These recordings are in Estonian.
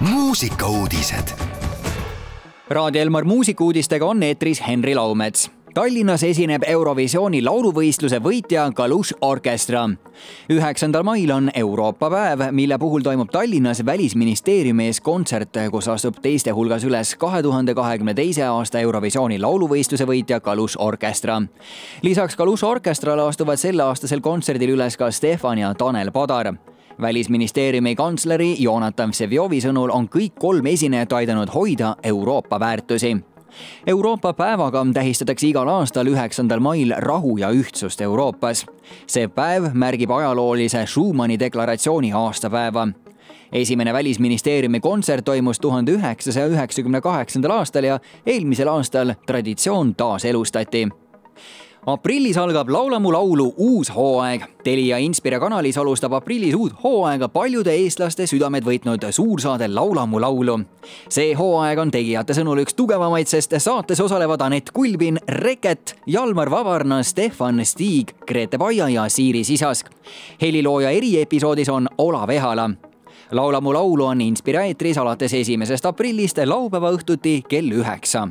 muusikauudised. Raadio Elmar muusikuudistega on eetris Henri Laumets Tallinnas esineb Eurovisiooni lauluvõistluse võitja Kalush Orkestra. üheksandal mail on Euroopa päev, mille puhul toimub Tallinnas Välisministeeriumi ees kontsert, kus astub teiste hulgas üles kahe tuhande kahekümne teise aasta Eurovisiooni lauluvõistluse võitja Kalush Orkestra. lisaks Kalush Orkestrale astuvad selleaastasel kontserdil üles ka Stefan ja Tanel Padar välisministeeriumi kantsleri Jonathan Vsevjovi sõnul on kõik kolm esinejat aidanud hoida Euroopa väärtusi. Euroopa päevaga tähistatakse igal aastal üheksandal mail rahu ja ühtsust Euroopas. see päev märgib ajaloolise Schumanni deklaratsiooni aastapäeva. Esimene Välisministeeriumi kontsert toimus tuhande üheksasaja üheksakümne kaheksandal aastal ja eelmisel aastal traditsioon taaselustati aprillis algab Laula mu laulu uus hooaeg. Telia Inspire kanalis alustab aprillis uut hooaega paljude eestlaste südamed võitnud suursaade Laula mu laulu. see hooaeg on tegijate sõnul üks tugevamaid, sest saates osalevad Anett Kulbin, Reket, Jalmar Vabarna, Stefan Stiig, Grete Paia ja Siiri Sisask. helilooja eriepisoodis on Olav Ehala laula mu laulu on Inspire eetris alates esimesest aprillist laupäeva õhtuti kell üheksa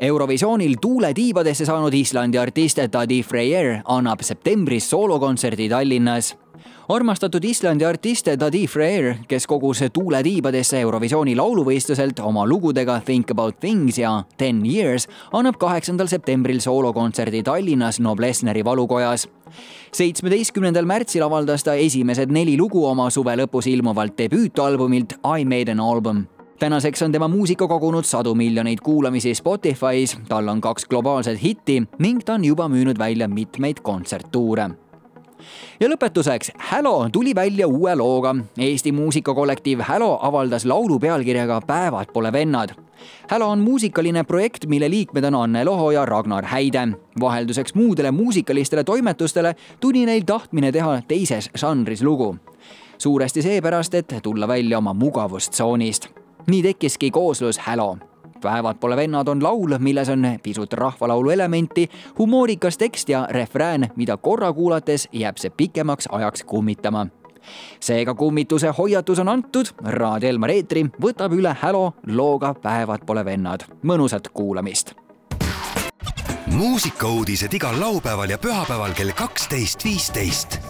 Eurovisioonil tuule tiibadesse saanud Islandi artist Tadi Freyr annab septembris soolokontserdi Tallinnas armastatud Islandi artist Tadi Freyr, kes kogus tuule tiibadesse Eurovisiooni lauluvõistluselt oma lugudega Think about things ja Ten years, annab kaheksandal septembril soolokontserdi Tallinnas Noblessneri valukojas. seitsmeteistkümnendal märtsil avaldas ta esimesed neli lugu oma suve lõpus ilmuvalt debüütalbumilt I made an album tänaseks on tema muusika kogunud sadu miljoneid kuulamisi Spotify's, tal on kaks globaalset hitti ning ta on juba müünud välja mitmeid kontserttuure ja lõpetuseks, Hälo tuli välja uue looga. Eesti muusikakollektiiv Hälo avaldas laulu pealkirjaga Päevad pole vennad. Hälo on muusikaline projekt, mille liikmed on Anne Loho ja Ragnar Häide. vahelduseks muudele muusikalistele toimetustele tuli neil tahtmine teha teises žanris lugu. suuresti seepärast, et tulla välja oma mugavustsoonist nii tekkiski kooslus Hälo. päevad pole vennad on laul, milles on pisut rahvalaulu elementi, humoorikas tekst ja refrään, mida korra kuulates jääb see pikemaks ajaks kummitama seega kummituse hoiatus on antud, Raadio Elmar eetri võtab üle Hälo looga Päevad pole vennad. mõnusat kuulamist. muusikauudised igal laupäeval ja pühapäeval kell kaksteist, viisteist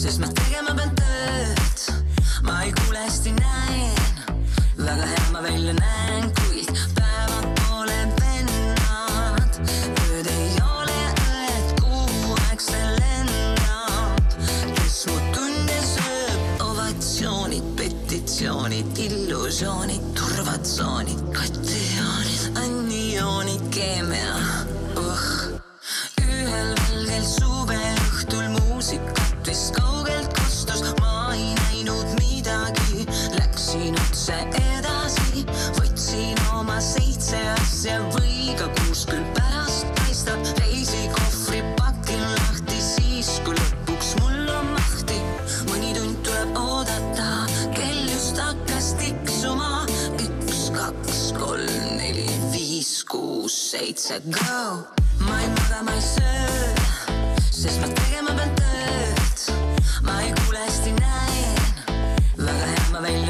sest ma tegema pean tööd. ma ei kuule, hästi näen, väga hea ma välja näen, kuid päevad pole vennad. ööd ei ole õed, kuhu aeg see lendab. kes mu tunde sööb, ovatsioonid, petitsioonid, illusioonid, turvatsoonid, katioonid, anioonid, keemia üldse edasi. võtsin oma seitse asja või ka kuus, küll pärast paistab reisikohvri pakin lahti, siis kui lõpuks mul on mahti. mõni tund tuleb oodata, kell just hakkas tiksuma. üks, kaks, kolm, neli, viis, kuus, seitse, go. ma ei maga, ma ei söö, sest ma tegema pean tööd. ma ei kuule hästi, näen, väga hea ma välja.